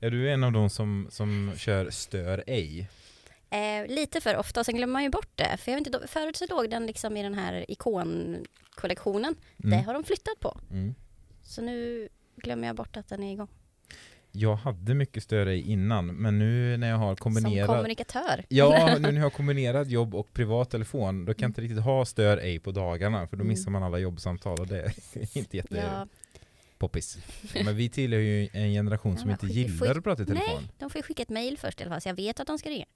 Är du en av de som, som kör stör ej? Eh, lite för ofta, sen glömmer man ju bort det. För jag vet inte, förut så låg den liksom i den här ikonkollektionen. Det Mm. har de flyttat på. Mm. Så nu glömmer jag bort att den är igång. Jag hade mycket stör ej innan, men nu när jag har Som kombinerat kommunikatör. Ja, nu när jag har kombinerat jobb och privat telefon, då kan jag inte riktigt ha stör ej på dagarna, för då Mm. missar man alla jobbsamtal och det är inte ja, jättepoppis. Men vi tillhör ju en generation Ja, som inte gillar skit- att prata i telefon. Nej, de får ju skicka ett mail först i alla fall, så jag vet att de ska ringa.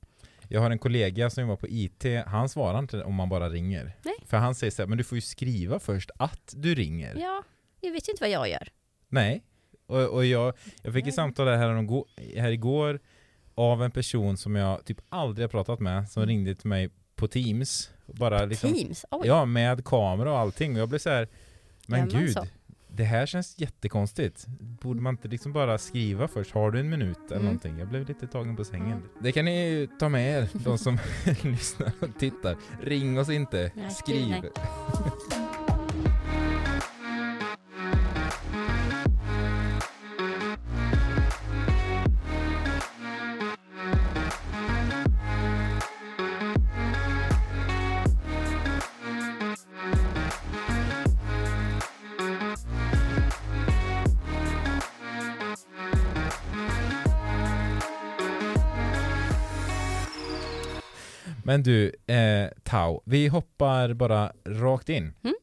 Jag har en kollega som jobbar på IT, han svarar inte om man bara ringer. Nej. För han säger så här, men du får ju skriva först att du ringer. Ja, jag vet ju inte vad jag gör. Nej. Och, och jag, jag fick ett samtal här, här, här igår av en person som jag typ aldrig har pratat med, som Mm. ringde till mig på Teams. Bara liksom, Teams? Oj. Ja, med kamera och allting. Och jag blev så här, men gud, så? Det här känns jättekonstigt. Borde man inte liksom bara skriva först, har du en minut eller Mm. någonting? Jag blev lite tagen på sängen. Det kan ni ju ta med er, de som lyssnar och tittar. Ring oss inte, Nej, skriv. Men du, eh, Tau, vi hoppar bara rakt in. Mm.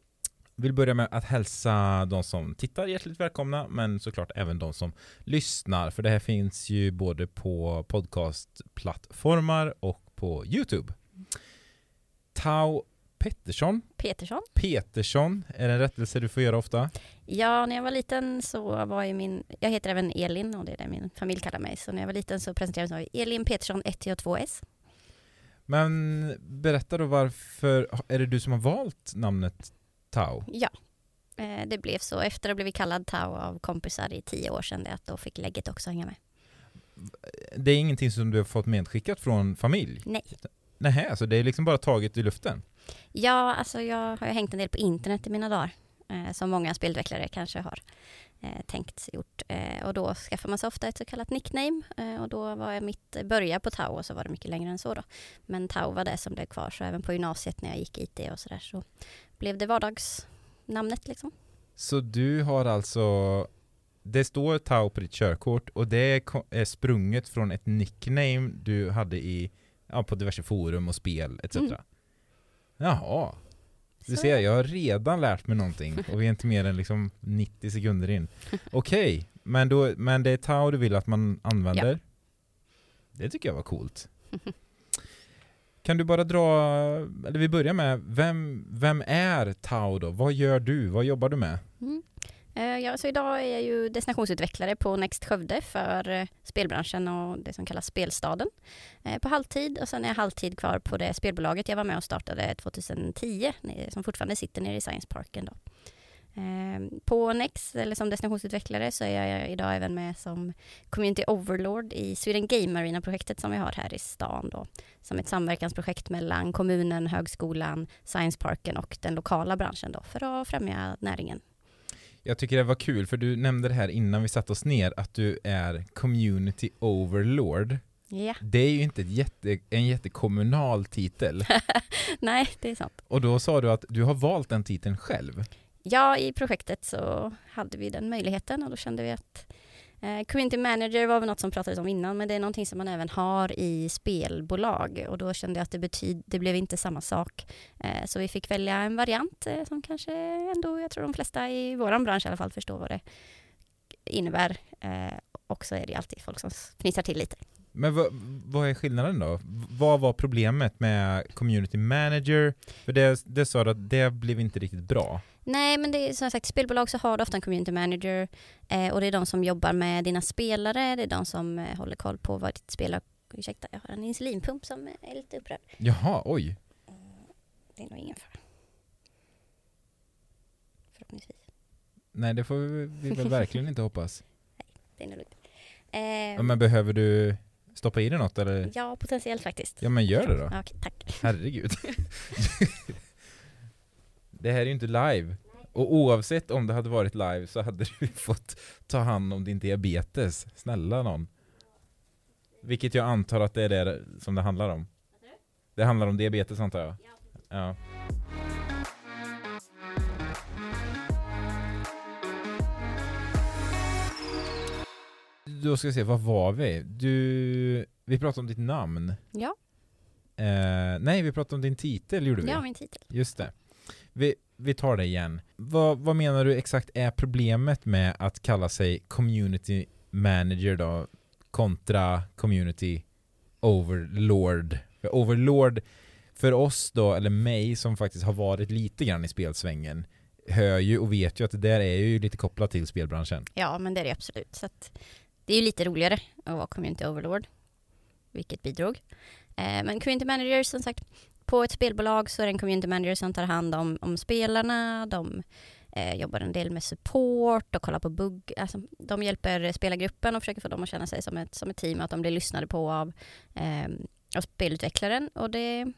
Vill börja med att hälsa de som tittar hjärtligt välkomna, men såklart även de som lyssnar, för det här finns ju både på podcastplattformar och på Youtube. Tau Pettersson, Petersson? Petersson, är det en rättelse du får göra ofta? Ja, när jag var liten så var ju min, jag heter även Elin och det är det min familj kallar mig, så när jag var liten så presenterades jag som Elin Petersson 1 och 2S. Men berätta då varför, är det du som har valt namnet Tau? Ja, eh, det blev så. Efter att ha blivit kallad Tau av kompisar i tio år sedan att då fick lägget också hänga med. Det är ingenting som du har fått medskickat från familj? Nej. Nej, så det är liksom bara taget i luften? Ja, alltså jag har hängt en del på internet i mina dagar, eh, som många spelutvecklare kanske har eh, tänkt gjort. Eh, och då skaffar man sig ofta ett så kallat nickname eh, och då var jag mitt börja på Tau och så var det mycket längre än så då. Men Tau var det som blev kvar, så även på gymnasiet när jag gick IT och sådär så blev det vardagsnamnet liksom. Så du har alltså, det står Tau på ditt körkort och det är sprunget från ett nickname du hade i, ja, på diverse forum och spel etc. Mm. Jaha, du ser, jag har redan lärt mig någonting och vi är inte mer än liksom 90 sekunder in. Okej, men, då, men det är Tau du vill att man använder? Det tycker jag var coolt. Kan du bara dra, eller vi börjar med, vem, vem är Tau då? Vad gör du? Vad jobbar du med? Mm. Eh, ja, så idag är jag ju destinationsutvecklare på Next Skövde för eh, spelbranschen och det som kallas Spelstaden eh, på halvtid och sen är jag halvtid kvar på det spelbolaget jag var med och startade 2010 som fortfarande sitter nere i Science Parken då. På Next, eller som destinationsutvecklare, så är jag idag även med som Community Overlord i Sweden Game Arena-projektet som vi har här i stan då. Som ett samverkansprojekt mellan kommunen, högskolan, Science Parken och den lokala branschen då för att främja näringen. Jag tycker det var kul, för du nämnde det här innan vi satte oss ner, att du är community overlord. Ja, Det är ju inte jätte, en jättekommunal titel. nej det är sant. Och då sa du att du har valt den titeln själv. Ja, i projektet så hade vi den möjligheten och då kände vi att eh, Community Manager var väl något som pratades om innan men det är någonting som man även har i spelbolag och då kände jag att det, betyd, det blev inte samma sak. Eh, så vi fick välja en variant eh, som kanske ändå, jag tror de flesta i våran bransch i alla fall förstår vad det innebär. Eh, och så är det alltid folk som fnissar till lite. Men vad, vad är skillnaden då? Vad var problemet med community manager? För det, det sa du att det blev inte riktigt bra. Nej, men det är som sagt, spelbolag så har du ofta en community manager eh, och det är de som jobbar med dina spelare, det är de som eh, håller koll på vad ditt spel har... Ursäkta, jag har en insulinpump som är lite upprörd. Jaha, oj. Det är nog ingen fara. Förhoppningsvis. Nej, det får vi, vi väl verkligen inte hoppas. Det är nog lugnt. Eh, Men behöver du stoppa i dig något eller? ja, potentiellt faktiskt. Ja men gör det då. Ja, Okej, tack. Herregud. det här är ju inte live. Och oavsett om det hade varit live så hade du fått ta hand om din diabetes. Snälla någon. Vilket jag antar att det är det som det handlar om. Det handlar om diabetes antar jag? Ja. Då ska vi se, vad var vi? Du, vi pratade om ditt namn. Ja. Eh, nej, vi pratade om din titel gjorde vi. Ja, min titel. Just det. Vi, vi tar det igen. Vad, vad menar du exakt är problemet med att kalla sig community manager då kontra community overlord? Overlord för oss då, eller mig som faktiskt har varit lite grann i spelsvängen hör ju och vet ju att det där är ju lite kopplat till spelbranschen. Ja, men det är det absolut. Så att det är ju lite roligare att vara community overlord, vilket bidrog. Eh, men community manager, som sagt, på ett spelbolag så är det en community manager som tar hand om, om spelarna, de eh, jobbar en del med support och kollar på bugg. Alltså, de hjälper spelargruppen och försöker få dem att känna sig som ett, som ett team, att de blir lyssnade på av, eh, av spelutvecklaren. Och det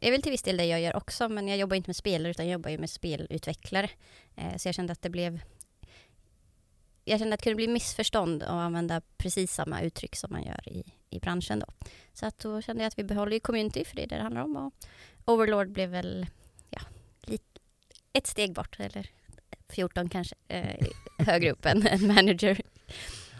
är väl till viss del det jag gör också, men jag jobbar inte med spelare utan jag jobbar ju med spelutvecklare. Eh, så jag kände att det blev jag kände att det kunde bli missförstånd att använda precis samma uttryck som man gör i, i branschen då. Så att då kände jag att vi behåller ju community, för det är det det handlar om. Och Overlord blev väl ja, ett steg bort, eller 14 kanske, eh, högre upp än, än manager.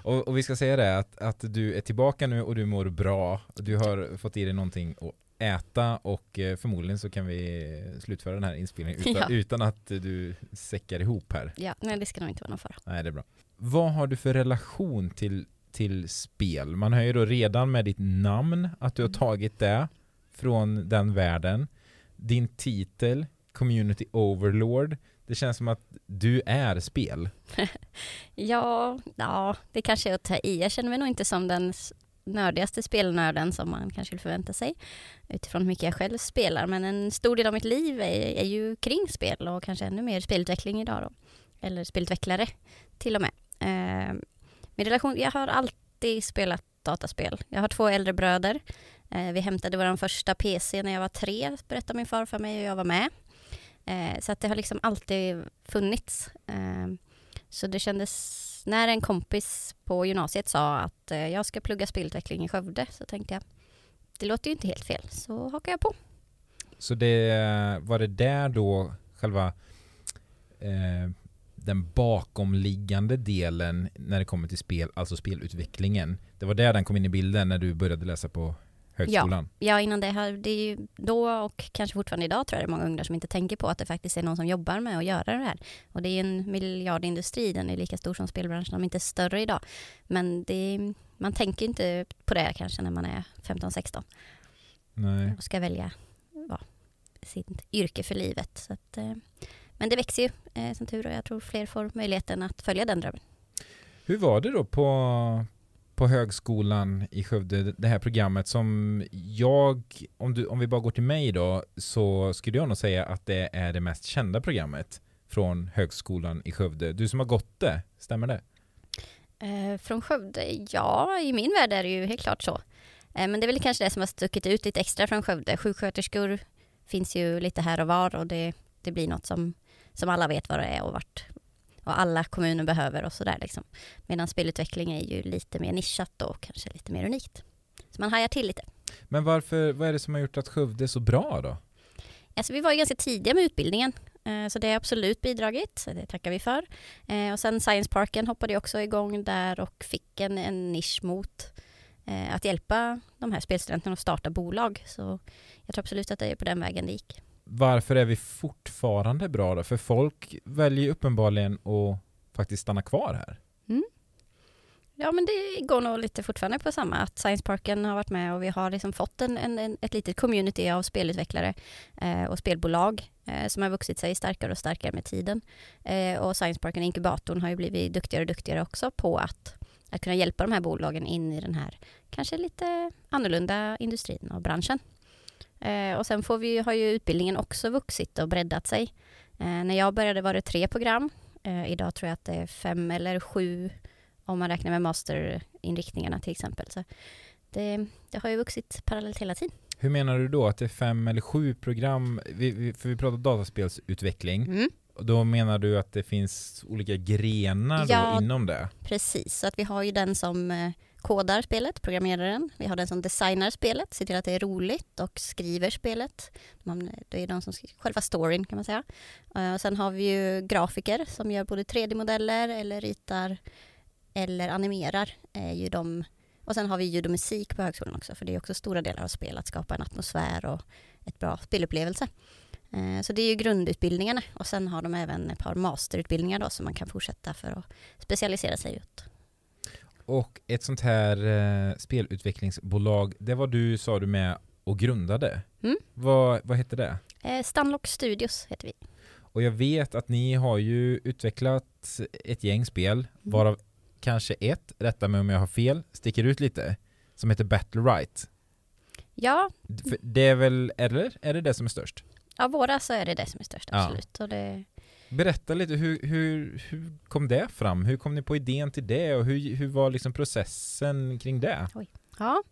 Och, och, vi ska säga det att, att du är tillbaka nu och du mår bra. Du har fått i dig någonting att äta och eh, förmodligen så kan vi slutföra den här inspelningen utan, ja. utan att du säckar ihop här. Ja, nej det ska nog inte vara någon fara. Nej, det är bra. Vad har du för relation till, till spel? Man hör ju då redan med ditt namn att du har mm. tagit det från den världen. Din titel, Community Overlord, det känns som att du är spel. ja, ja, det kanske är att ta i. Jag känner mig nog inte som den nördigaste spelnörden som man kanske vill förvänta sig utifrån hur mycket jag själv spelar. Men en stor del av mitt liv är, är ju kring spel och kanske ännu mer spelutveckling idag då. Eller spelutvecklare till och med. Eh, min relation, jag har alltid spelat dataspel. Jag har två äldre bröder. Eh, vi hämtade vår första PC när jag var tre, berättade min far för mig och jag var med. Eh, så att det har liksom alltid funnits. Eh, så det kändes, när en kompis på gymnasiet sa att eh, jag ska plugga spelutveckling i Skövde så tänkte jag, det låter ju inte helt fel, så hakar jag på. Så det eh, var det där då själva eh, den bakomliggande delen när det kommer till spel, alltså spelutvecklingen. Det var där den kom in i bilden när du började läsa på högskolan. Ja, ja innan det, här, det är ju då och kanske fortfarande idag tror jag det är många ungdomar som inte tänker på att det faktiskt är någon som jobbar med att göra det här. Och det är en miljardindustri, den är lika stor som spelbranschen, om inte större idag. Men det, man tänker inte på det kanske när man är 15-16. Nej. Och ska välja ja, sitt yrke för livet. Så att, eh, men det växer ju eh, som tur och jag tror fler får möjligheten att följa den drömmen. Hur var det då på, på högskolan i Skövde, det här programmet som jag, om, du, om vi bara går till mig då, så skulle jag nog säga att det är det mest kända programmet från högskolan i Skövde. Du som har gått det, stämmer det? Eh, från Skövde? Ja, i min värld är det ju helt klart så. Eh, men det är väl kanske det som har stuckit ut lite extra från Skövde. Sjuksköterskor finns ju lite här och var och det, det blir något som som alla vet vad det är och vart och alla kommuner behöver och sådär liksom. Medan spelutveckling är ju lite mer nischat och kanske lite mer unikt. Så man hajar till lite. Men varför, vad är det som har gjort att Skövde är så bra då? Alltså vi var ju ganska tidiga med utbildningen, eh, så det har absolut bidragit, det tackar vi för. Eh, och sen Science Parken hoppade också igång där och fick en, en nisch mot eh, att hjälpa de här spelstudenterna att starta bolag. Så jag tror absolut att det är på den vägen det gick varför är vi fortfarande bra då? För folk väljer uppenbarligen att faktiskt stanna kvar här. Mm. Ja men det går nog lite fortfarande på samma, att Science Parken har varit med och vi har liksom fått en, en ett litet community av spelutvecklare eh, och spelbolag eh, som har vuxit sig starkare och starkare med tiden. Eh, och Science Parken, inkubatorn, har ju blivit duktigare och duktigare också på att, att kunna hjälpa de här bolagen in i den här kanske lite annorlunda industrin och branschen. Eh, och sen får vi, har ju utbildningen också vuxit och breddat sig. Eh, när jag började var det tre program. Eh, idag tror jag att det är fem eller sju om man räknar med masterinriktningarna till exempel. Så det, det har ju vuxit parallellt hela tiden. Hur menar du då att det är fem eller sju program? Vi, vi, för vi pratar dataspelsutveckling. Mm. Då menar du att det finns olika grenar ja, inom det? Precis, så att vi har ju den som eh, kodar spelet, programmerar den. Vi har den som designar spelet, ser till att det är roligt och skriver spelet. det är de som skriver själva storyn kan man säga. Eh, och sen har vi ju grafiker som gör både 3D-modeller eller ritar eller animerar. Är ju de. Och sen har vi ljud och musik på högskolan också, för det är också stora delar av spel att skapa en atmosfär och ett bra spelupplevelse. Eh, så det är ju grundutbildningarna och sen har de även ett par masterutbildningar då som man kan fortsätta för att specialisera sig ut. Och ett sånt här eh, spelutvecklingsbolag, det var du, sa du, med och grundade. Mm. Vad, vad hette det? Eh, Stunlock Studios heter vi. Och jag vet att ni har ju utvecklat ett gäng spel, mm. varav kanske ett, rätta mig om jag har fel, sticker ut lite, som heter Battle Right. Ja. Det är väl, eller? Är det det som är störst? Av våra så är det det som är störst, absolut. Ja. Och det... Berätta lite, hur, hur, hur kom det fram? Hur kom ni på idén till det och hur, hur var liksom processen kring det? Oj. Ja,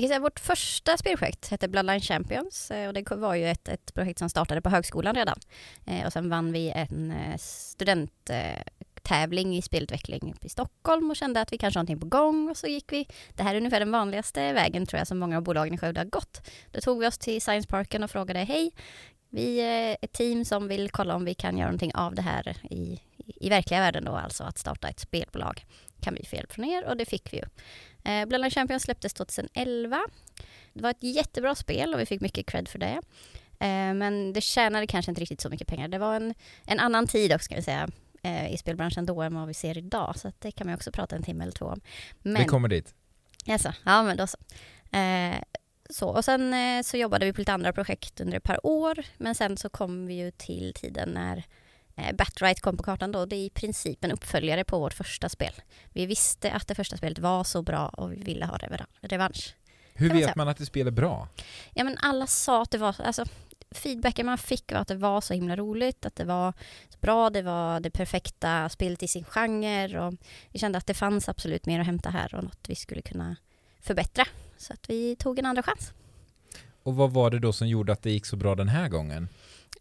kan säga vårt första spelprojekt hette Bloodline Champions eh, och det var ju ett, ett projekt som startade på högskolan redan. Eh, och sen vann vi en eh, studenttävling i spelutveckling i Stockholm och kände att vi kanske har någonting på gång och så gick vi, det här är ungefär den vanligaste vägen tror jag som många av bolagen i Skövde har gått. Då tog vi oss till Science Parken och frågade hej, vi är ett team som vill kolla om vi kan göra någonting av det här i, i verkliga världen då, alltså att starta ett spelbolag. Kan vi få hjälp från er? Och det fick vi ju. Eh, Bloodline Champions släpptes 2011. Det var ett jättebra spel och vi fick mycket cred för det. Eh, men det tjänade kanske inte riktigt så mycket pengar. Det var en, en annan tid också, ska vi säga, eh, i spelbranschen då än vad vi ser idag. Så det kan man också prata en timme eller två om. Men, vi kommer dit. Alltså, ja, men då så. Eh, så, och sen eh, så jobbade vi på lite andra projekt under ett par år, men sen så kom vi ju till tiden när eh, Batright kom på kartan då. Det är i princip en uppföljare på vårt första spel. Vi visste att det första spelet var så bra och vi ville ha revansch. Hur vet man, man att ett spel är bra? Ja men alla sa att det var, alltså feedbacken man fick var att det var så himla roligt, att det var bra, det var det perfekta spelet i sin genre och vi kände att det fanns absolut mer att hämta här och något vi skulle kunna förbättra. Så att vi tog en andra chans. Och vad var det då som gjorde att det gick så bra den här gången?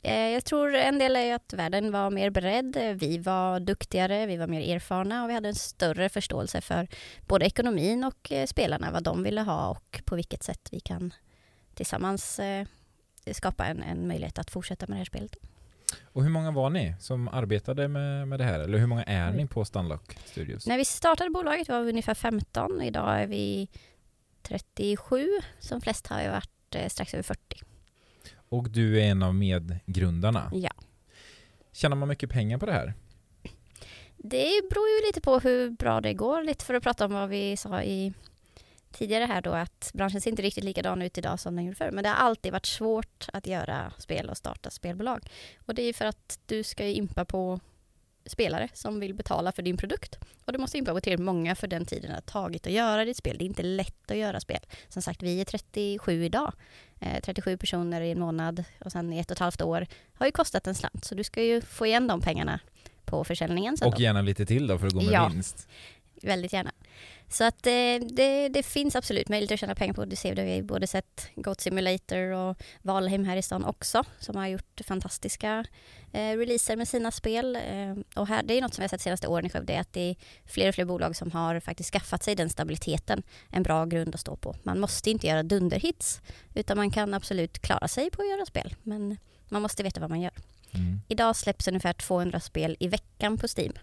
Eh, jag tror en del är att världen var mer beredd, vi var duktigare, vi var mer erfarna och vi hade en större förståelse för både ekonomin och eh, spelarna, vad de ville ha och på vilket sätt vi kan tillsammans eh, skapa en, en möjlighet att fortsätta med det här spelet. Och hur många var ni som arbetade med, med det här? Eller hur många är ni på Stunlock Studios? När vi startade bolaget var vi ungefär 15. Idag är vi 37. Som flest har ju varit eh, strax över 40. Och du är en av medgrundarna? Ja. Tjänar man mycket pengar på det här? Det beror ju lite på hur bra det går. Lite för att prata om vad vi sa i tidigare här då att branschen ser inte riktigt likadan ut idag som den gjorde förr. Men det har alltid varit svårt att göra spel och starta spelbolag. Och det är för att du ska impa på spelare som vill betala för din produkt. Och du måste på tillräckligt många för den tiden det har tagit att göra ditt spel. Det är inte lätt att göra spel. Som sagt, vi är 37 idag. Eh, 37 personer i en månad och sen i ett och ett halvt år har ju kostat en slant. Så du ska ju få igen de pengarna på försäljningen. och gärna lite till då för att gå med ja, vinst. Väldigt gärna. Så att det, eh, det, det, finns absolut möjlighet att tjäna pengar på. Ser det, vi har både sett Goat Simulator och Valheim här i stan också som har gjort fantastiska eh, releaser med sina spel. Eh, och här, det är något som vi har sett de senaste åren i Skövde, att det är fler och fler bolag som har faktiskt skaffat sig den stabiliteten, en bra grund att stå på. Man måste inte göra dunderhits, utan man kan absolut klara sig på att göra spel, men man måste veta vad man gör. Mm. Idag släpps ungefär 200 spel i veckan på Steam.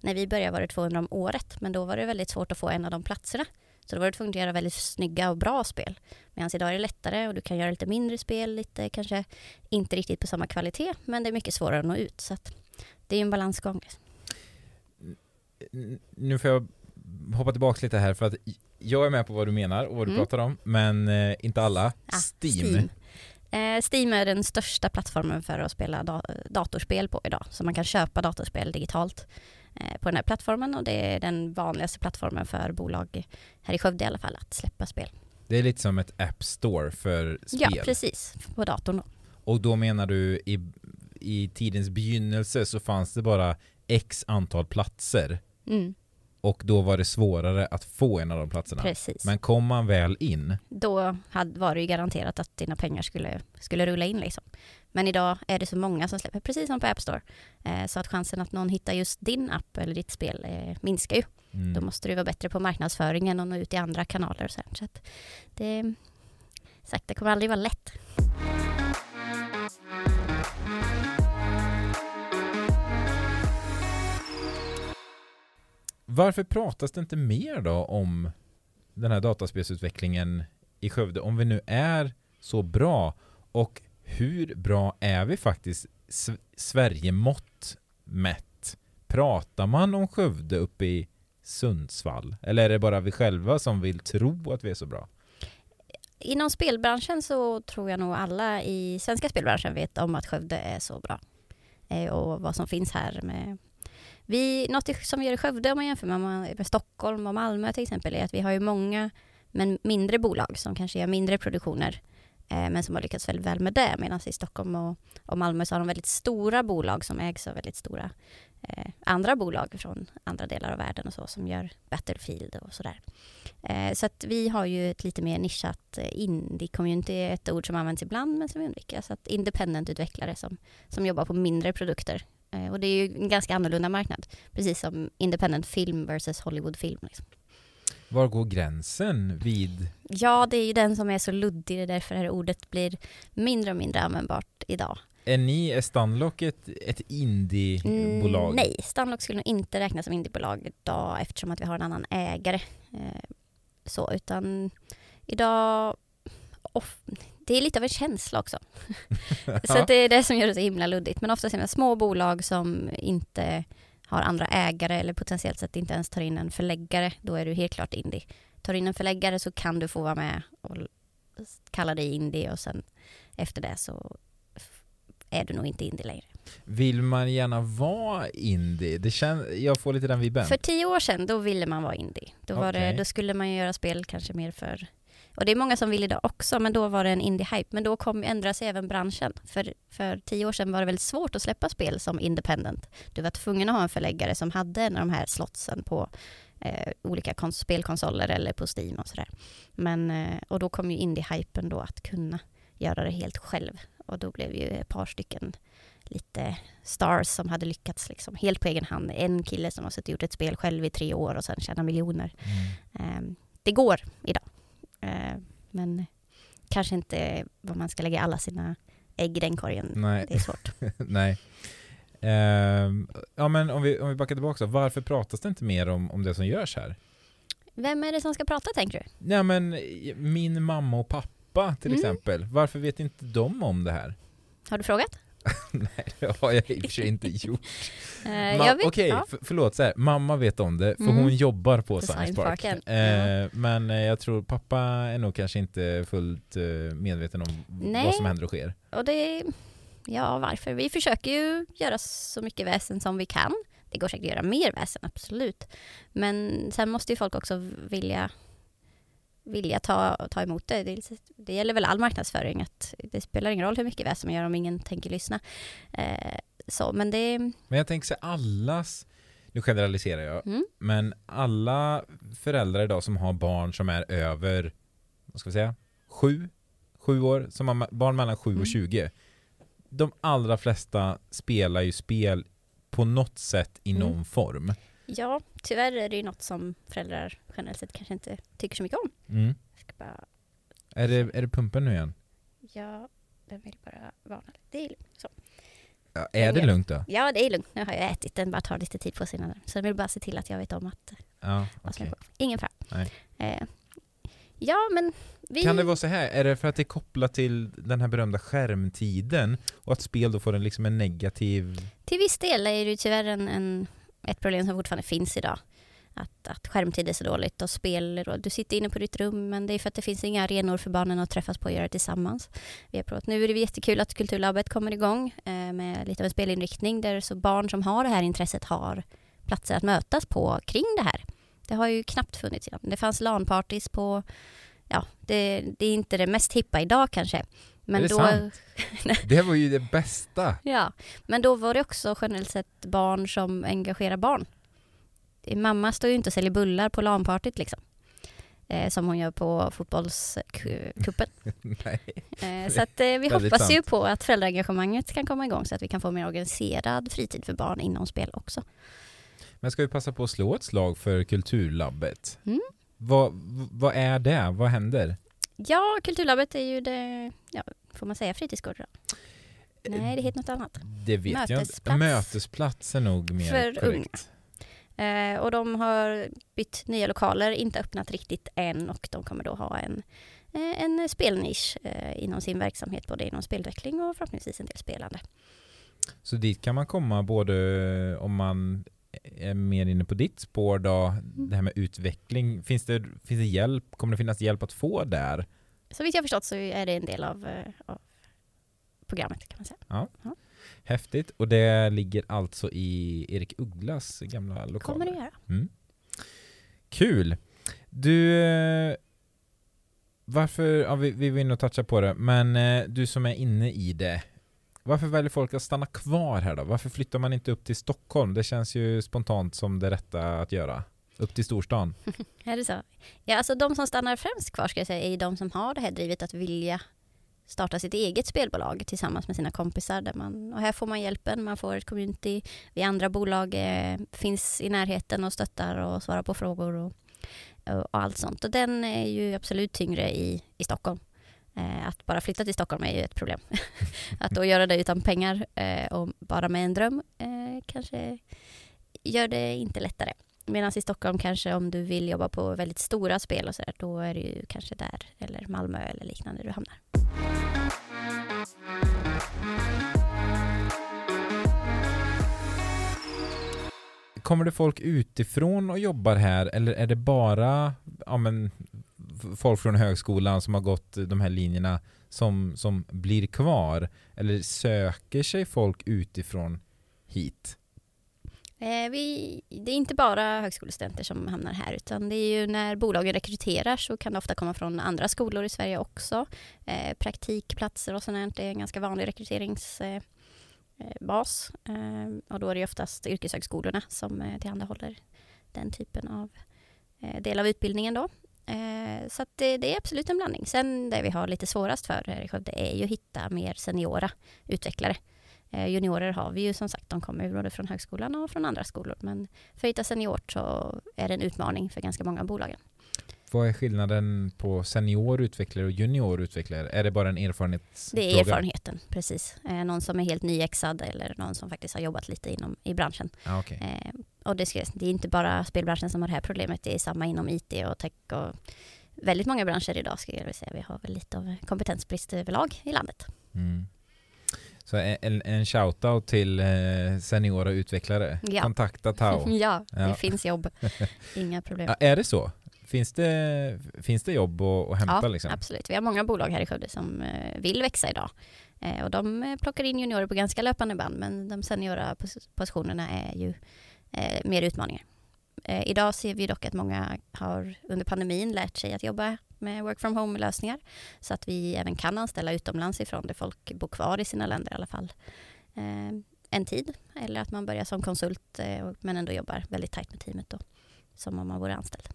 När vi började var det 200 om året, men då var det väldigt svårt att få en av de platserna. Så då var du tvungen att göra väldigt snygga och bra spel. Medan idag är det lättare och du kan göra lite mindre spel, lite kanske inte riktigt på samma kvalitet, men det är mycket svårare att nå ut. Så det är en balansgång. Nu får jag hoppa tillbaka lite här för att jag är med på vad du menar och vad du mm. pratar om, men eh, inte alla. Ah, Steam. Steam. Eh, Steam är den största plattformen för att spela datorspel på idag, så man kan köpa datorspel digitalt. Eh, på den här plattformen och det är den vanligaste plattformen för bolag här i Skövde i alla fall att släppa spel. Det är lite som ett App Store för spel? Ja, precis. På datorn då. Och då menar du i, i tidens begynnelse så fanns det bara x antal platser mm. Och då var det svårare att få en av de platserna. Precis. Men kom man väl in? Då hade, var det ju garanterat att dina pengar skulle, skulle rulla in liksom. Men idag är det så många som släpper, precis som på App Store. Eh, så att chansen att någon hittar just din app eller ditt spel eh, minskar ju. Mm. Då måste du vara bättre på marknadsföringen och nå ut i andra kanaler och så, här. så att det, sagt, det kommer aldrig vara lätt. Varför pratas det inte mer då om den här dataspelsutvecklingen i Skövde om vi nu är så bra och hur bra är vi faktiskt S- Sverige-mått mätt? Pratar man om Skövde uppe i Sundsvall? Eller är det bara vi själva som vill tro att vi är så bra? Inom spelbranschen så tror jag nog alla i svenska spelbranschen vet om att Skövde är så bra. Eh, och vad som finns här med vi, något som vi gör i Skövde om man jämför med, med Stockholm och Malmö till exempel är att vi har ju många men mindre bolag som kanske gör mindre produktioner eh, men som har lyckats väldigt väl med det medan i Stockholm och, och Malmö så har de väldigt stora bolag som ägs av väldigt stora eh, andra bolag från andra delar av världen och så som gör Battlefield och sådär. Eh, så att vi har ju ett lite mer nischat eh, indie-community, ett ord som används ibland men som vi undviker. Så att independent-utvecklare som, som jobbar på mindre produkter. Eh, och det är ju en ganska annorlunda marknad. Precis som independent film versus Hollywood-film. Liksom. Var går gränsen vid Ja, det är ju den som är så luddig, det är därför det här ordet blir mindre och mindre användbart idag. Är ni, är Stunlock ett, ett indiebolag? Mm, nej, Stunlock skulle nog inte räknas som indiebolag idag eftersom att vi har en annan ägare. Eh, så, utan idag... Off, det är lite av en känsla också. så det är det som gör det så himla luddigt. Men ofta ser man små bolag som inte har andra ägare eller potentiellt sett inte ens tar in en förläggare. Då är du helt klart indie. Tar du in en förläggare så kan du få vara med och kalla dig indie och sen efter det så är du nog inte indie längre. Vill man gärna vara indie? Det kän, jag får lite den vibben. För tio år sedan, då ville man vara indie. Då, var det, Okej. då skulle man göra spel kanske mer för... Och det är många som vill idag också, men då var det en indie-hype. Men då kom ändra sig även branschen. För, för tio år sedan var det väldigt svårt att släppa spel som independent. Du var tvungen att ha en förläggare som hade en av de här slotsen på eh, olika kons- spelkonsoler eller på Steam och sådär. Men, eh, och då kom ju indie-hypen då att kunna göra det helt själv. Och då blev ju ett par stycken lite stars som hade lyckats liksom helt på egen hand. En kille som har suttit och gjort ett spel själv i tre år och sen tjänar miljoner. Mm. Eh, det går idag. Eh, men kanske inte vad man ska lägga alla sina ägg i den korgen. Nej. Det är svårt. Nej. Ehm, ja men om vi, om vi backar tillbaka så, varför pratas det inte mer om, om det som görs här? Vem är det som ska prata tänker du? Nej men min mamma och pappa till Mm. exempel, varför vet inte de om det här? Har du frågat? Nej det har jag i och för sig inte gjort. Eh, Ma- Okej, ja. för, förlåt så här, mamma vet om det för Mm. hon jobbar på, På Science Park. Parken. Eh, men eh, jag tror pappa är nog kanske inte fullt medveten om Nej. vad som händer och sker. Och det, ja varför? Vi försöker ju göra så mycket väsen som vi kan. Det går säkert att göra mer väsen, absolut. Men sen måste ju folk också vilja, vilja ta, ta emot det. det. Det gäller väl all marknadsföring, att det spelar ingen roll hur mycket väsen man gör om ingen tänker lyssna. Eh, så, men det, Men jag tänker sig allas, nu generaliserar jag, mm, men alla föräldrar idag som har barn som är över, vad ska vi säga, sju, sju år, som har barn mellan sju Mm. och 20. De allra flesta spelar ju spel på något sätt i Mm. någon form. Ja, tyvärr är det ju något som föräldrar generellt sett kanske inte tycker så mycket om. Mm. Bara, Är, det, är det pumpen nu igen? ja, den vill bara varna. Det är. Så. Ja, är det lugnt då? Ja, det är lugnt. Nu har jag ätit. Den bara tar lite tid på sig. innan den- Så jag vill bara se till att jag vet om att Ja, på. Ingen fara. Eh, ja, men vi... Kan det vara så här, är det för att det är kopplat till den här berömda skärmtiden och att spel då får en, liksom en negativ... Till viss del är det ju tyvärr en, en, ett problem som fortfarande finns idag. Att, att skärmtid är så dåligt och spel, och du sitter inne på ditt rum men det är för att det finns inga arenor för barnen att träffas på och göra tillsammans. Vi har provat. Nu är det jättekul att Kulturlabbet kommer igång eh, med lite av en spelinriktning där så barn som har det här intresset har platser att mötas på kring det här. Det har ju knappt funnits innan. Det fanns LAN-parties på, ja, det, det är inte det mest hippa idag kanske. Men det då, sant? Det var ju det bästa! Ja, men då var det också generellt sett barn som engagerar barn. Mamma står ju inte och säljer bullar på LAN-partyt liksom. Eh, som hon gör på fotbollskuppen. Nej. Eh, så att, eh, vi hoppas ju sant. på att föräldraengagemanget kan komma igång så att vi kan få mer organiserad fritid för barn inom spel också. Men ska vi passa på att slå ett slag för Kulturlabbet? Mm. Vad, vad är det? Vad händer? Ja, Kulturlabbet är ju det, ja, får man säga fritidsgård då? Nej, det heter något annat. Det vet jag inte. Mötesplats. Mötesplats är nog mer För korrekt. Eh, och de har bytt nya lokaler, inte öppnat riktigt än och de kommer då ha en, eh, en spelnisch eh, inom sin verksamhet, både inom spelutveckling och förhoppningsvis en del spelande. Så dit kan man komma både om man är mer inne på ditt spår då, Mm. det här med utveckling. Finns det, finns det hjälp? Kommer det finnas hjälp att få där? Så vitt jag förstått så är det en del av, eh, av programmet kan man säga. Häftigt. Och det ligger alltså i Erik Ugglas gamla lokaler? Kommer det göra. Mm. Kul! Du, eh, varför, ja, vi, vi inne och toucha på det, men eh, du som är inne i det, varför väljer folk att stanna kvar här då? Varför flyttar man inte upp till Stockholm? Det känns ju spontant som det rätta att göra. Upp till storstan. Är det så? Ja, alltså de som stannar främst kvar ska jag säga är de som har det här drivet att vilja starta sitt eget spelbolag tillsammans med sina kompisar. Där man, och här får man hjälpen, man får ett community. Vi andra bolag eh, finns i närheten och stöttar och svarar på frågor och, och, och allt sånt. Och den är ju absolut tyngre i, i Stockholm. Eh, att bara flytta till Stockholm är ju ett problem. att då göra det utan pengar eh, och bara med en dröm eh, kanske gör det inte lättare. Medan i Stockholm kanske om du vill jobba på väldigt stora spel och sådär, då är det ju kanske där eller Malmö eller liknande du hamnar. Kommer det folk utifrån och jobbar här eller är det bara ja, men, folk från högskolan som har gått de här linjerna som, som blir kvar? Eller söker sig folk utifrån hit? Eh, vi, det är inte bara högskolestudenter som hamnar här utan det är ju när bolagen rekryterar så kan det ofta komma från andra skolor i Sverige också. Eh, praktikplatser och sånt är en ganska vanlig rekryteringsbas. Eh, eh, bas. Eh, och då är det oftast yrkeshögskolorna som eh, tillhandahåller den typen av eh, del av utbildningen då. Eh, så det, det är absolut en blandning. Sen det vi har lite svårast för här i Skövde är ju att hitta mer seniora utvecklare. Eh, Juniorer har vi ju som sagt, de kommer både från högskolan och från andra skolor. Men för att hitta seniort så är det en utmaning för ganska många av bolagen. Vad är skillnaden på senior utvecklare och junior utvecklare? Är det bara en erfarenhetsfråga? Det är erfarenheten, precis. Eh, någon som är helt nyexad eller någon som faktiskt har jobbat lite inom, i branschen. Ja, okej. Eh, och det, ska, det är inte bara spelbranschen som har det här problemet, det är samma inom IT och tech och väldigt många branscher idag skulle jag vilja säga. Vi har väl lite av kompetensbrist överlag i landet. Mm. Så en, en shoutout till eh, seniora utvecklare. Ja. Kontakta Tao. ja, det Ja. finns jobb. Inga problem. Ja, är det så? Finns det, finns det jobb att, att hämta Ja, liksom? absolut. Vi har många bolag här i Skövde som eh, vill växa idag. Eh, och de plockar in juniorer på ganska löpande band, men de seniora pos- positionerna är ju eh, mer utmaningar. Eh, idag ser vi dock att många har under pandemin lärt sig att jobba med work from home-lösningar, så att vi även kan anställa utomlands ifrån, där folk bor kvar i sina länder i alla fall eh, en tid, eller att man börjar som konsult eh, men ändå jobbar väldigt tajt med teamet då, som om man vore anställd.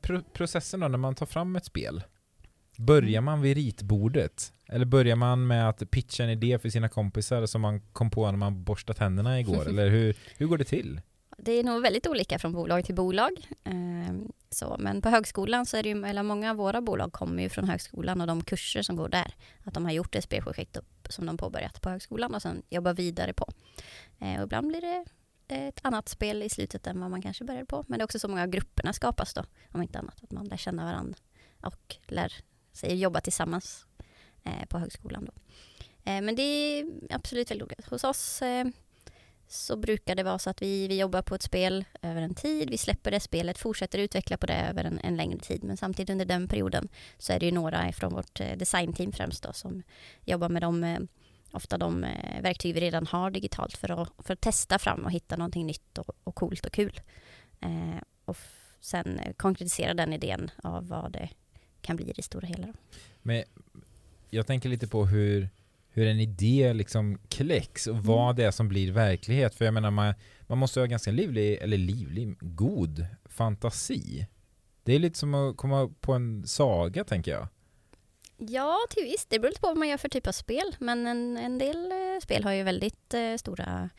Pro processen då när man tar fram ett spel. Börjar man vid ritbordet? Eller börjar man med att pitcha en idé för sina kompisar som man kom på när man borstade tänderna igår? Eller hur, hur går det till? Det är nog väldigt olika från bolag till bolag. Eh, så, men på högskolan så är det ju, eller många av våra bolag kommer ju från högskolan och de kurser som går där. Att de har gjort ett spelprojekt som de påbörjat på högskolan och sen jobbar vidare på. Eh, och ibland blir det ett annat spel i slutet än vad man kanske började på. Men det är också så många av grupperna skapas då, om inte annat. Att man lär känna varandra och lär sig jobba tillsammans eh, på högskolan då. Eh, men det är absolut väldigt olika. Hos oss eh, så brukar det vara så att vi, vi jobbar på ett spel över en tid, vi släpper det spelet, fortsätter utveckla på det över en, en längre tid. Men samtidigt under den perioden så är det ju några från vårt eh, designteam främst då, som jobbar med de, eh, ofta de eh, verktyg vi redan har digitalt för att, för att testa fram och hitta någonting nytt och, och coolt och kul. Eh, och sen konkretisera den idén av vad det kan bli i det stora hela. Då. Men jag tänker lite på hur, hur en idé liksom kläcks och vad Mm. det är som blir verklighet. För jag menar, man, man måste ha ganska livlig, eller livlig, god fantasi. Det är lite som att komma på en saga, tänker jag. Ja, till viss. Det beror lite på vad man gör för typ av spel. Men en, en del eh, spel har ju väldigt eh, stora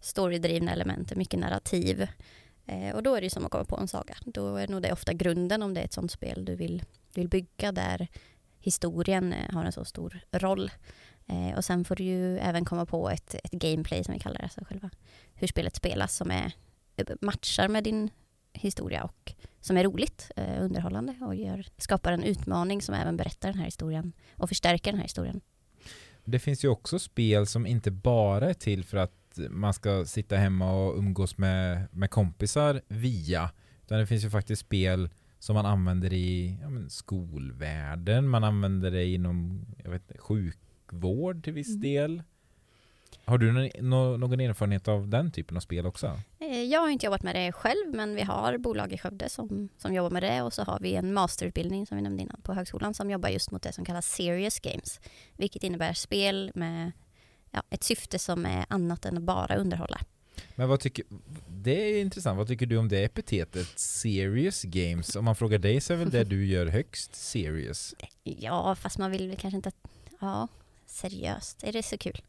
storydrivna element, mycket narrativ. Eh, och då är det ju som att komma på en saga. Då är nog det ofta grunden om det är ett sånt spel du vill, vill bygga där historien eh, har en så stor roll. Eh, och sen får du ju även komma på ett, ett gameplay som vi kallar det, alltså själva hur spelet spelas som är, matchar med din historia och som är roligt, eh, underhållande och gör, skapar en utmaning som även berättar den här historien och förstärker den här historien. Det finns ju också spel som inte bara är till för att man ska sitta hemma och umgås med, med kompisar via, utan det finns ju faktiskt spel som man använder i ja, men, skolvärlden, man använder det inom jag vet, sjukvård till viss mm. del. Har du någon, någon erfarenhet av den typen av spel också? Eh, jag har inte jobbat med det själv, men vi har bolag i Skövde som, som jobbar med det och så har vi en masterutbildning som vi nämnde innan på högskolan som jobbar just mot det som kallas serious games, vilket innebär spel med ja, ett syfte som är annat än att bara underhålla. Men vad tycker, det är intressant, vad tycker du om det epitetet serious games? Om man frågar dig så är väl det du gör högst serious? Ja, fast man vill väl kanske inte, ja, seriöst, är det så kul?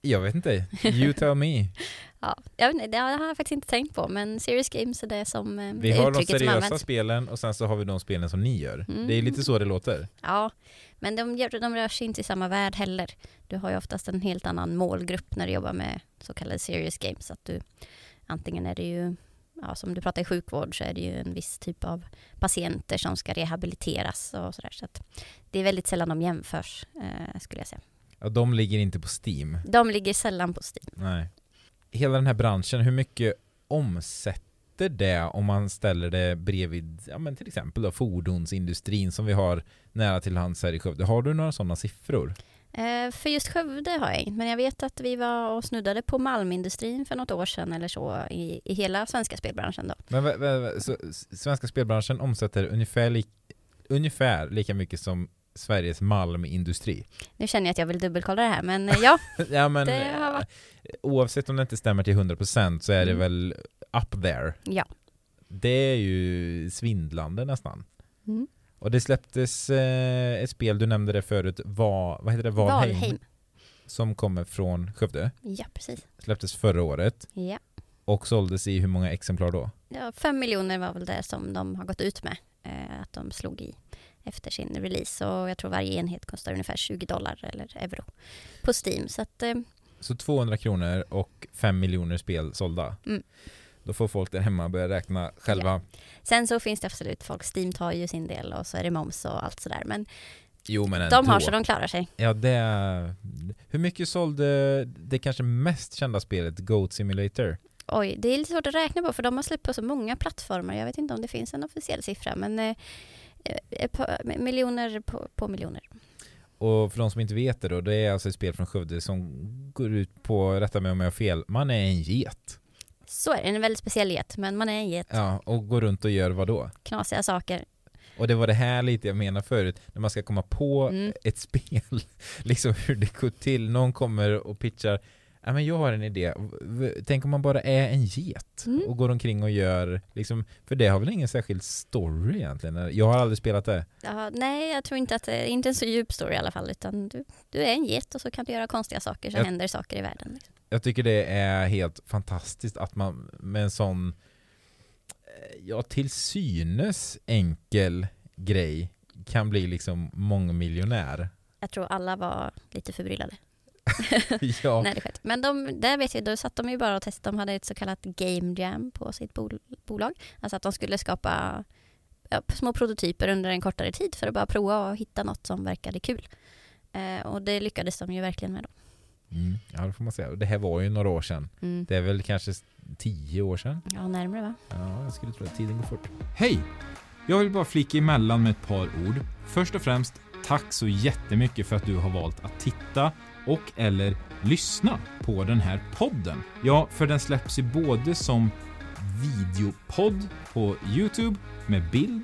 Jag vet inte. You tell me. ja, jag vet inte, det har jag faktiskt inte tänkt på, men serious games är det som eh, Vi har de seriösa spelen och sen så har vi de spelen som ni gör. Mm. Det är lite så det låter. Ja, men de, de rör sig inte i samma värld heller. Du har ju oftast en helt annan målgrupp när du jobbar med så kallade serious games. Att du, antingen är det ju, ja, som du pratar i sjukvård så är det ju en viss typ av patienter som ska rehabiliteras och sådär. Så det är väldigt sällan de jämförs, eh, skulle jag säga. Ja, de ligger inte på Steam. De ligger sällan på Steam. Nej. Hela den här branschen, hur mycket omsätter det om man ställer det bredvid, ja men till exempel då fordonsindustrin som vi har nära till hands här i Skövde. Har du några sådana siffror? Eh, för just Skövde har jag inte, men jag vet att vi var och snuddade på malmindustrin för något år sedan eller så i, i hela svenska spelbranschen då. Men så, svenska spelbranschen omsätter ungefär, li, ungefär lika mycket som Sveriges malmindustri. Nu känner jag att jag vill dubbelkolla det här, men eh, ja. ja men, det har varit... Oavsett om det inte stämmer till 100% så är det mm. väl up there. Ja. Det är ju svindlande nästan. Mm. Och det släpptes eh, ett spel, du nämnde det förut, Va, vad heter det? Valheim. Valheim. Som kommer från Skövde. Ja, precis. Släpptes förra året. Ja. Och såldes i hur många exemplar då? Ja, fem miljoner var väl det som de har gått ut med. Eh, att de slog i efter sin release och jag tror varje enhet kostar ungefär 20 dollar eller euro på Steam. Så, att, eh, så 200 kronor och 5 miljoner spel sålda? Mm. Då får folk där hemma börja räkna själva. Ja. Sen så finns det absolut folk, Steam tar ju sin del och så är det moms och allt sådär. Men, jo, men de har så de klarar sig. Ja, det... Hur mycket sålde det kanske mest kända spelet Goat Simulator? Oj, det är lite svårt att räkna på för de har släppt på så många plattformar. Jag vet inte om det finns en officiell siffra men eh, eh miljoner på, på, miljoner. Och för de som inte vet det då, det är alltså ett spel från Skövde som går ut på, rätta mig om jag har fel, man är en get. Så är det, en väldigt speciell get, men man är en get. Ja, och går runt och gör vad då? Knasiga saker. Och det var det här lite jag menade förut, när man ska komma på mm. ett spel, liksom hur det går till. Någon kommer och pitchar, ja men jag har en idé, tänk om man bara är en get mm. och går omkring och gör, liksom, för det har väl ingen särskild story egentligen? Jag har aldrig spelat det. Ja, nej, jag tror inte att det är inte en så djup story i alla fall, utan du, du är en get och så kan du göra konstiga saker, så jag, händer saker i världen. Liksom. Jag tycker det är helt fantastiskt att man med en sån, eh, ja till synes enkel grej kan bli liksom mångmiljonär. Jag tror alla var lite förbryllade. ja. När det skett. Men de, där vet jag, då satt de ju bara och testade. De hade ett så kallat game jam på sitt bol bolag. Alltså att de skulle skapa ja, små prototyper under en kortare tid för att bara prova och hitta något som verkade kul. Eh, och det lyckades de ju verkligen med då. Mm, ja, det får man säga. Det här var ju några år sedan. Mm. Det är väl kanske tio år sedan? Ja, närmare va? Ja, jag skulle tro att tiden går fort. Hej! Jag vill bara flika emellan med ett par ord. Först och främst, tack så jättemycket för att du har valt att titta och eller lyssna på den här podden. Ja, för den släpps ju både som videopodd på Youtube med bild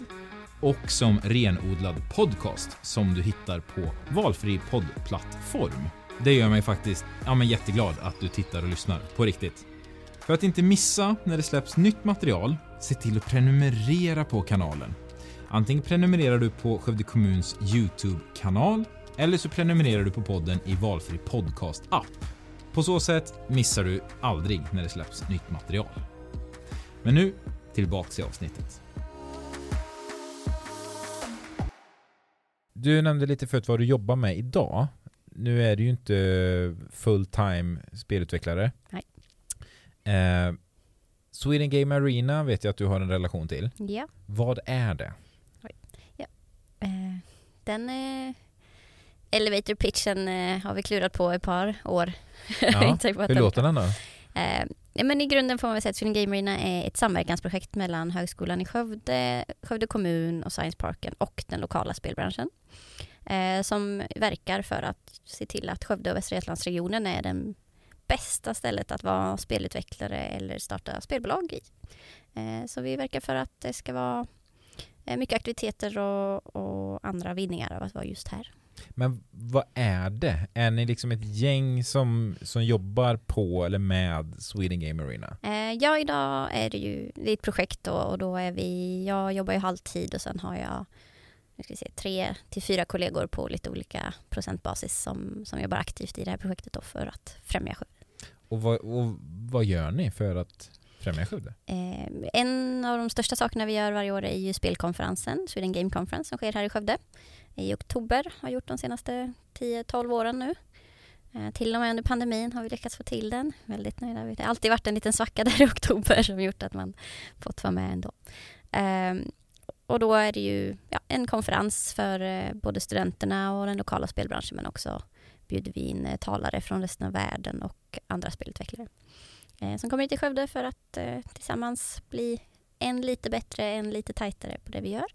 och som renodlad podcast som du hittar på valfri poddplattform. Det gör mig faktiskt ja, men jätteglad att du tittar och lyssnar, på riktigt. För att inte missa när det släpps nytt material, se till att prenumerera på kanalen. Antingen prenumererar du på Skövde kommuns Youtube-kanal eller så prenumererar du på podden i valfri podcast-app. På så sätt missar du aldrig när det släpps nytt material. Men nu tillbaks till avsnittet. Du nämnde lite förut vad du jobbar med idag. Nu är du ju inte full-time spelutvecklare. Nej. Eh, Sweden Game Arena vet jag att du har en relation till. Ja. Vad är det? Eh, den eh, elevator pitchen eh, har vi klurat på ett par år. Ja, Inte Hur den- låter den då? Eh, men I grunden får man väl säga att Sweden Game Arena är ett samverkansprojekt mellan Högskolan i Skövde, Skövde kommun och Science Parken och den lokala spelbranschen. Eh, som verkar för att se till att Skövde och Västra Götalandsregionen är den bästa stället att vara spelutvecklare eller starta spelbolag i. Eh, så vi verkar för att det ska vara mycket aktiviteter och, och andra vinningar av att vara just här. Men vad är det? Är ni liksom ett gäng som, som jobbar på eller med Sweden Game Arena? Eh, ja, idag är det ju det är ett projekt då, och då är vi, jag jobbar ju halvtid och sen har jag ska se, tre till fyra kollegor på lite olika procentbasis som, som jobbar aktivt i det här projektet då för att främja Skövde. Och och vad gör ni för att främja Skövde? Eh, en av de största sakerna vi gör varje år är ju spelkonferensen, Sweden Game Conference, som sker här i Skövde i oktober, har gjort de senaste 10-12 åren nu. Eh, till och med under pandemin har vi lyckats få till den. Väldigt nöjda. Det har alltid varit en liten svacka där i oktober som gjort att man fått vara med ändå. Eh, och då är det ju ja, en konferens för eh, både studenterna och den lokala spelbranschen men också bjuder vi in eh, talare från resten av världen och andra spelutvecklare Eh, som kommer hit till Skövde för att eh, tillsammans bli en lite bättre, en lite tajtare på det vi gör.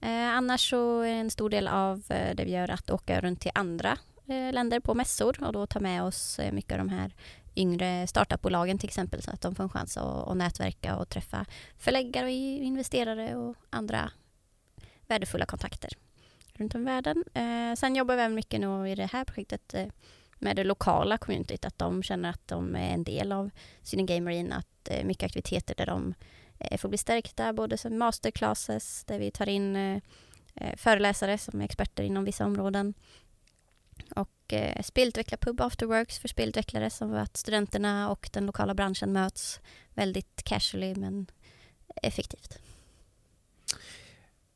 Eh, annars så är en stor del av eh, det vi gör att åka runt till andra eh, länder på mässor och då ta med oss eh, mycket av de här yngre startupbolagen till exempel så att de får en chans att, att nätverka och träffa förläggare och investerare och andra värdefulla kontakter runt om i världen. Eh, sen jobbar vi även mycket nu i det här projektet eh, med det lokala communityt, att de känner att de är en del av Sweden Game Marine, att eh, mycket aktiviteter där de eh, får bli stärkta, både som masterclasses där vi tar in eh, eh föreläsare som är experter inom vissa områden och eh, spelutvecklarpub afterworks för spelutvecklare så att studenterna och den lokala branschen möts väldigt casually men effektivt.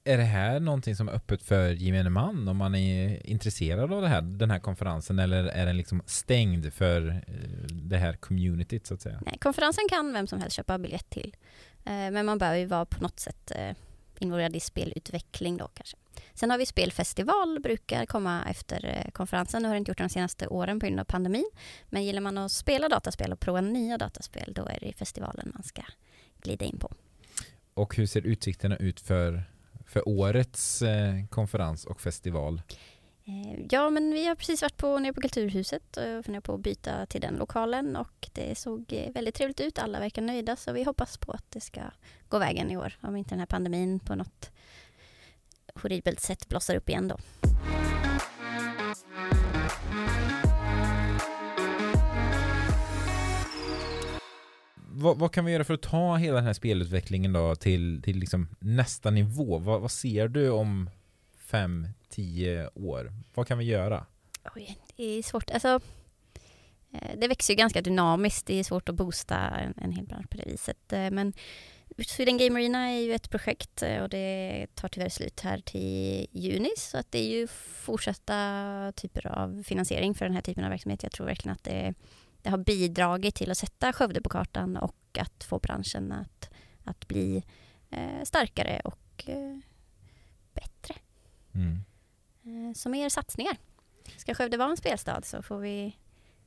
Är det här någonting som är öppet för gemene man om man är intresserad av det här, den här konferensen eller är den liksom stängd för eh, det här communityt så att säga? Nej, konferensen kan vem som helst köpa biljett till. Eh, Men man behöver ju vara på något sätt eh, involverad i spelutveckling då kanske. Sen har vi spelfestival, brukar komma efter konferensen. Nu har det inte gjort det de senaste åren på grund av pandemin. Men gillar man att spela dataspel och prova nya dataspel, då är det festivalen man ska glida in på. Och hur ser utsikterna ut för, för årets eh, konferens och festival? Eh, Ja, men vi har precis varit på, nere på Kulturhuset och funderar på att byta till den lokalen och det såg eh, väldigt trevligt ut. Alla verkar nöjda så vi hoppas på att det ska gå vägen i år. Om inte den här pandemin på något horribelt sätt blossar upp igen då. Vad, vad kan vi göra för att ta hela den här spelutvecklingen då till, till liksom nästa nivå? Vad, vad ser du om fem, tio år? Vad kan vi göra? Oj, det är svårt. Alltså, eh, det växer ju ganska dynamiskt. Det är svårt att boosta en, en hel bransch på det viset. Eh, men Sweden Game Arena är ju ett projekt eh, och det tar tyvärr slut här till juni. Så att det är ju fortsatta typer av finansiering för den här typen av verksamhet. Jag tror verkligen att det, det har bidragit till att sätta Skövde på kartan och att få branschen att, att bli eh, starkare och eh, bättre. Mm. Eh, Så mer satsningar. Ska Skövde vara en spelstad så får vi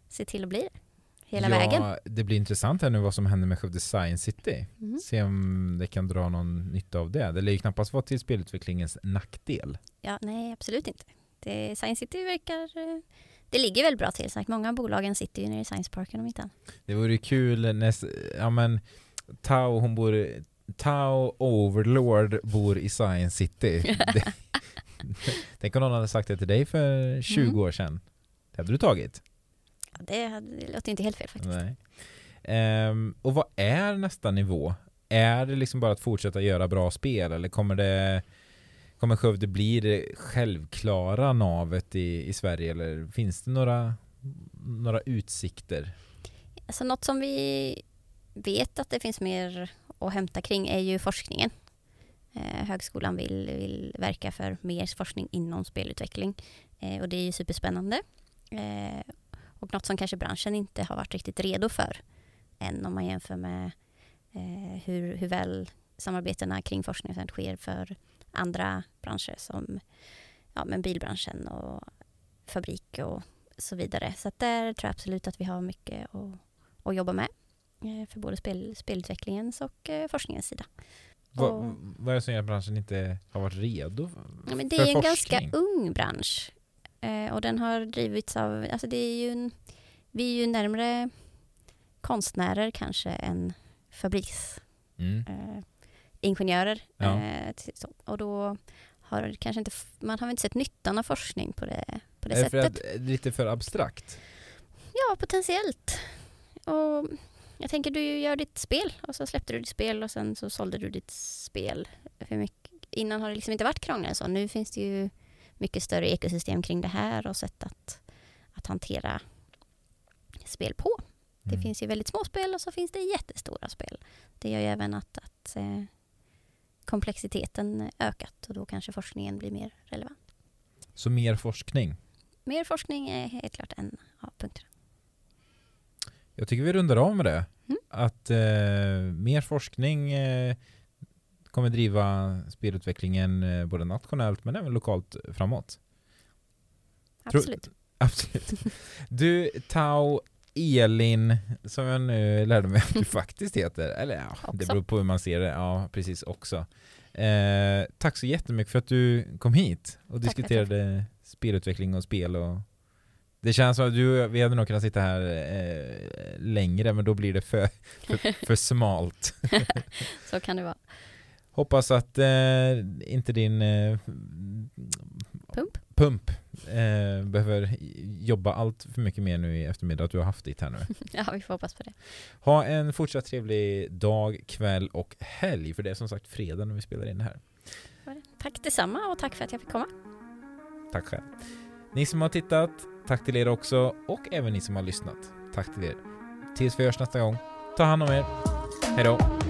se till att bli det. Hela ja, vägen. Det blir intressant här nu vad som händer med Skövde Science City. Mm. Se om det kan dra någon nytta av det. Det lär ju knappast vara till spelutvecklingens nackdel. Ja, nej, absolut inte. Det, Science City verkar... Det ligger väldigt bra till. Sagt. Många av bolagen sitter ju nere i Science Parken om inte annat. Det vore kul när, ja men Tao hon bor, Tao Overlord bor i Science City. det, tänk om någon hade sagt det till dig för 20 Mm. år sedan. Det hade du tagit? Ja, det, hade- det låter inte helt fel faktiskt. Ehm, och vad är nästa nivå? Är det liksom bara att fortsätta göra bra spel eller kommer det Kommer Skövde bli det självklara navet i, i Sverige eller finns det några, några utsikter? Alltså något som vi vet att det finns mer att hämta kring är ju forskningen. Eh, högskolan vill, vill verka för mer forskning inom spelutveckling eh, och det är ju superspännande. Eh, och något som kanske branschen inte har varit riktigt redo för än om man jämför med eh, hur, hur väl samarbetena kring forskningen sker för andra branscher som ja, men bilbranschen och fabrik och så vidare. Så där tror jag absolut att vi har mycket att, att jobba med eh, för både spel, spelutvecklingens och eh, forskningens sida. Vad, vad är det som gör att branschen inte har varit redo ja, men Det är en ganska ung bransch eh, och den har drivits av, alltså det är ju en, vi är ju närmare konstnärer kanske än fabriksingenjörer. Mm. Eh, ja. och då har kanske inte, man har inte sett nyttan av forskning på det, på det är sättet. För att, lite för abstrakt? Ja, potentiellt. Och jag tänker du gör ditt spel och så släppte du ditt spel och sen så sålde du ditt spel. Mycket. Innan har det liksom inte varit krångligare så. Nu finns det ju mycket större ekosystem kring det här och sätt att, att hantera spel på. Det mm. finns ju väldigt små spel och så finns det jättestora spel. Det gör ju även att, att eh, komplexiteten ökat och då kanske forskningen blir mer relevant. Så mer forskning? Mer forskning är helt klart en av punkterna. Jag tycker vi rundar av med det. Mm. Att eh, mer forskning eh, kommer driva spelutvecklingen eh, både nationellt men även lokalt framåt. Absolut. Tro, absolut. Du, Tau Elin, som jag nu lärde mig att du faktiskt heter, eller ja, det beror på hur man ser det, ja precis också. Eh, tack så jättemycket för att du kom hit och tack, diskuterade tack. spelutveckling och spel och det känns som att du, vi hade nog kunnat sitta här eh, längre men då blir det för, för, för smalt. så kan det vara. Hoppas att eh, inte din eh, pump, pump eh, behöver jobba allt för mycket mer nu i eftermiddag, att du har haft ditt här nu. ja, vi får hoppas på det. Ha en fortsatt trevlig dag, kväll och helg, för det är som sagt fredag när vi spelar in det här. Tack detsamma och tack för att jag fick komma. Tack själv. Ni som har tittat, tack till er också och även ni som har lyssnat. Tack till er. Tills vi hörs nästa gång. Ta hand om er. Hej då.